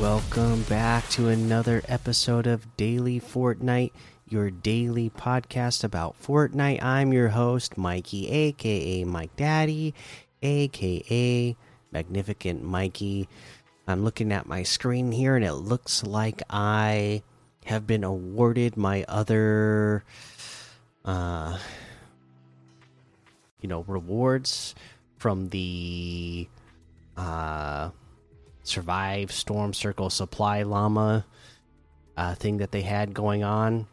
Welcome back to another episode of Daily Fortnite, your daily podcast about Fortnite. I'm your host, Mikey, aka Mike Daddy, aka Magnificent Mikey. I'm looking at my screen here and it looks like I have been awarded my other uh you know rewards from the uh survive storm circle supply llama uh, thing that they had going on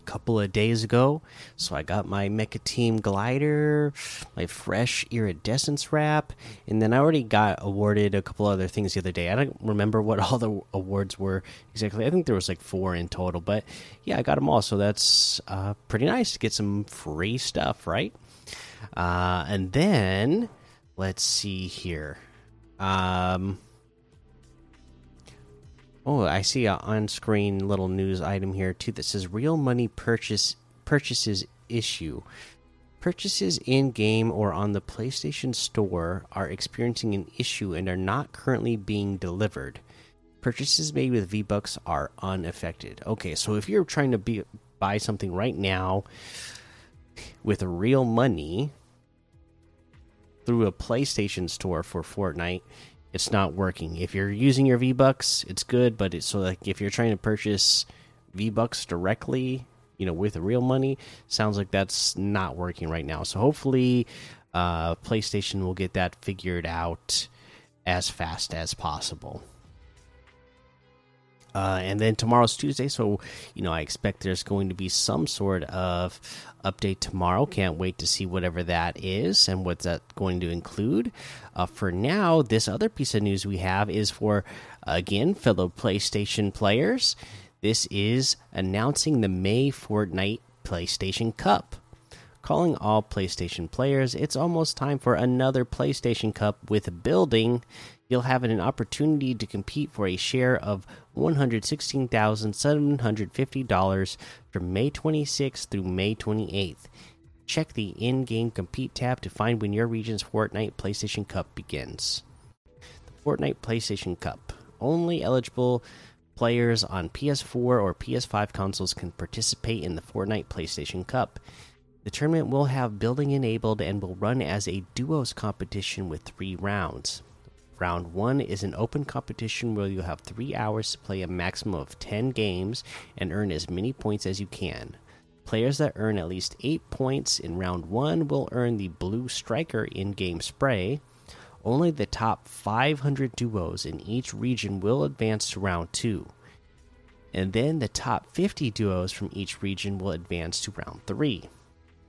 a couple of days ago. So i got my mecha team glider my fresh iridescence wrap and then i already got awarded a couple other things the other day. I don't remember what all the awards were exactly. I think there was like four in total but yeah i got them all. So that's uh, pretty nice to get some free stuff right? Uh, and then let's see here um. Oh, I see a on-screen little news item here too that says real money purchase purchases issue. Purchases in game or on the PlayStation Store are experiencing an issue and are not currently being delivered. Purchases made with V Bucks are unaffected. Okay, so if you're trying to be, buy something right now with real money, through a PlayStation store for Fortnite, it's not working. If you're using your V Bucks, it's good, but it's so like if you're trying to purchase V Bucks directly, you know, with real money, sounds like that's not working right now. So hopefully, uh, PlayStation will get that figured out as fast as possible. Uh, and then tomorrow's Tuesday, so you know I expect there's going to be some sort of update tomorrow. Can't wait to see whatever that is and what's that going to include. Uh, for now, this other piece of news we have is for again fellow PlayStation players. This is announcing the May Fortnite PlayStation Cup. Calling all PlayStation players, it's almost time for another PlayStation Cup with building you'll have an opportunity to compete for a share of $116,750 from May 26th through May 28th. Check the in game compete tab to find when your region's Fortnite PlayStation Cup begins. The Fortnite PlayStation Cup. Only eligible players on PS4 or PS5 consoles can participate in the Fortnite PlayStation Cup. The tournament will have building enabled and will run as a duos competition with three rounds. Round one is an open competition where you have three hours to play a maximum of 10 games and earn as many points as you can. Players that earn at least 8 points in round one will earn the Blue Striker in game spray. Only the top 500 duos in each region will advance to round two. And then the top 50 duos from each region will advance to round three.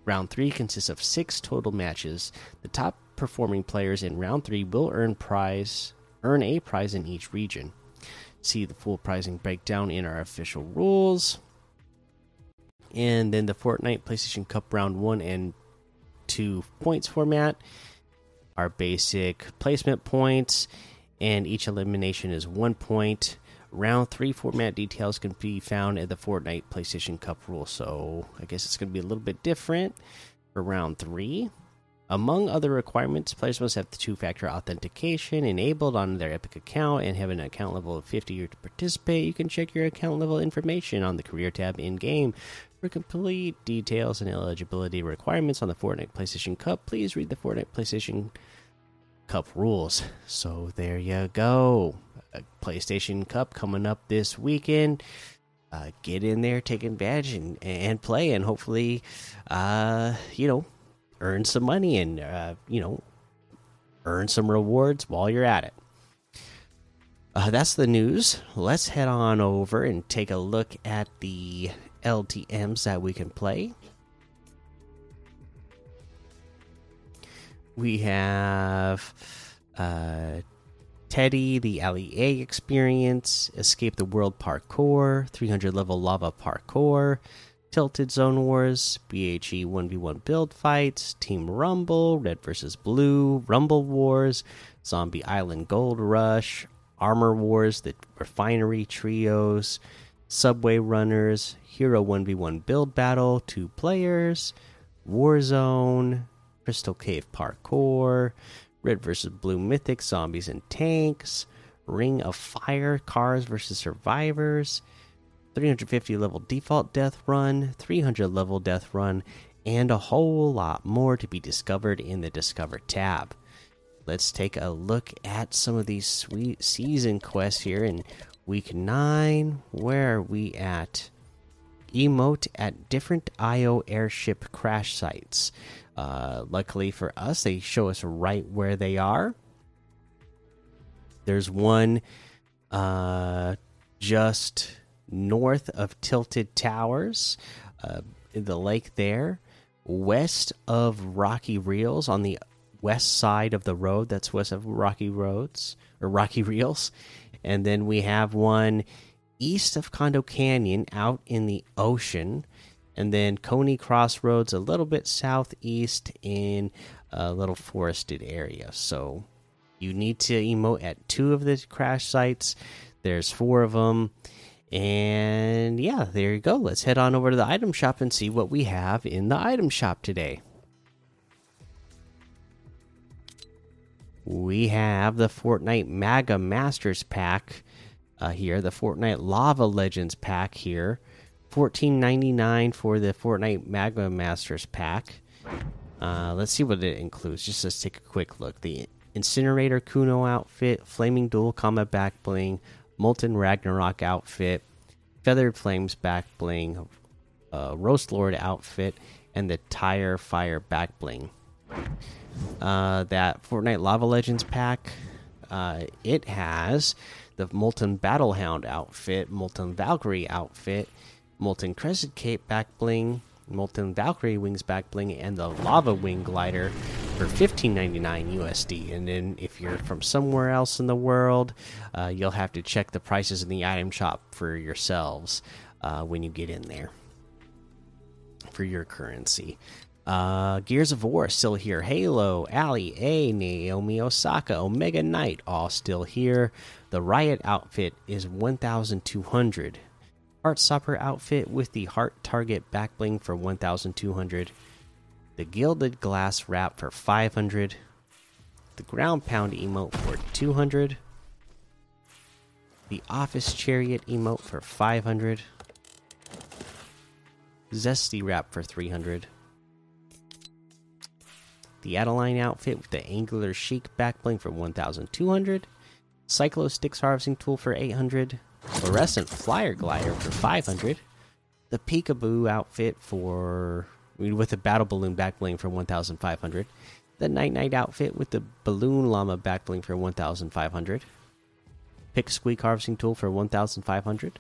Round three consists of six total matches. The top performing players in round three will earn prize earn a prize in each region. See the full pricing breakdown in our official rules. And then the Fortnite PlayStation Cup round one and two points format. Our basic placement points, and each elimination is one point. Round three format details can be found in the Fortnite PlayStation Cup rule. So I guess it's going to be a little bit different for round three. Among other requirements, players must have two factor authentication enabled on their Epic account and have an account level of 50 to participate. You can check your account level information on the career tab in game. For complete details and eligibility requirements on the Fortnite PlayStation Cup, please read the Fortnite PlayStation Cup rules. So there you go. PlayStation Cup coming up this weekend. Uh, get in there, take advantage, and, and play, and hopefully, uh, you know, earn some money and uh, you know earn some rewards while you're at it. Uh, that's the news. Let's head on over and take a look at the LTMs that we can play. We have uh, Teddy, the LEA experience, Escape the World Parkour, 300 level lava parkour, Tilted Zone Wars, BHE 1v1 build fights, Team Rumble, Red vs. Blue, Rumble Wars, Zombie Island Gold Rush, Armor Wars, the Refinery Trios, Subway Runners, Hero 1v1 build battle, two players, Warzone, Crystal Cave Parkour, Red versus Blue Mythic Zombies and Tanks, Ring of Fire, Cars versus Survivors, 350 level default death run, 300 level death run, and a whole lot more to be discovered in the Discover tab. Let's take a look at some of these sweet season quests here in week 9. Where are we at? Emote at different IO airship crash sites. Uh, luckily for us, they show us right where they are. There's one uh, just north of Tilted Towers, uh, in the lake there, west of Rocky Reels on the west side of the road. That's west of Rocky Roads or Rocky Reels. And then we have one east of Condo Canyon out in the ocean. And then Coney Crossroads a little bit southeast in a little forested area. So you need to emote at two of the crash sites. There's four of them. And yeah, there you go. Let's head on over to the item shop and see what we have in the item shop today. We have the Fortnite Magma Masters pack uh, here, the Fortnite Lava Legends pack here. Fourteen ninety nine for the Fortnite Magma Masters pack. Uh, let's see what it includes. Just let's take a quick look. The Incinerator Kuno outfit, Flaming Dual Combat back bling, Molten Ragnarok outfit, Feathered Flames back bling, uh, Roast Lord outfit, and the Tire Fire back bling. Uh, that Fortnite Lava Legends pack, uh, it has the Molten Battlehound outfit, Molten Valkyrie outfit, Molten Crescent Cape back bling, Molten Valkyrie Wings back bling, and the Lava Wing glider for 15.99 USD. And then if you're from somewhere else in the world, uh, you'll have to check the prices in the item shop for yourselves uh, when you get in there for your currency. Uh, Gears of War still here. Halo, Ali, A, Naomi Osaka, Omega Knight all still here. The Riot outfit is 1,200. Heartstopper outfit with the Heart Target back bling for 1,200. The Gilded Glass wrap for 500. The Ground Pound emote for 200. The Office Chariot emote for 500. Zesty wrap for 300 the Adeline outfit with the angular chic backbling for 1200, Cyclo Sticks harvesting tool for 800, fluorescent flyer glider for 500, the Peekaboo outfit for with the battle balloon backbling for 1500, the Night Night outfit with the balloon llama backbling for 1500, Pick Squeak harvesting tool for 1500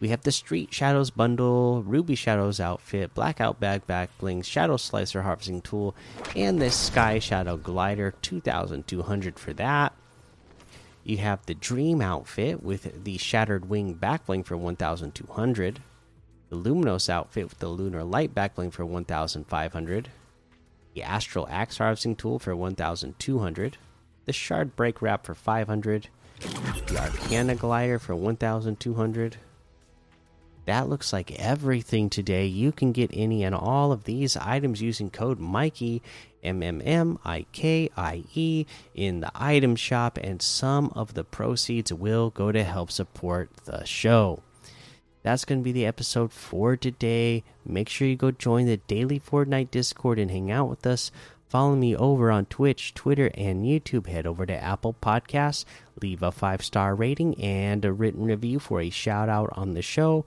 we have the Street Shadows bundle, Ruby Shadows outfit, Blackout bag back bling, Shadow Slicer harvesting tool, and the Sky Shadow glider, 2200 for that. You have the Dream outfit with the Shattered Wing back bling for 1200. The Luminos outfit with the Lunar Light back bling for 1500. The Astral Axe harvesting tool for 1200. The Shard Break wrap for 500. The Arcana glider for 1200 that looks like everything today. You can get any and all of these items using code Mikey M M M I K I E in the item shop, and some of the proceeds will go to help support the show. That's going to be the episode for today. Make sure you go join the daily Fortnite Discord and hang out with us. Follow me over on Twitch, Twitter, and YouTube. Head over to Apple Podcasts, leave a five star rating and a written review for a shout out on the show.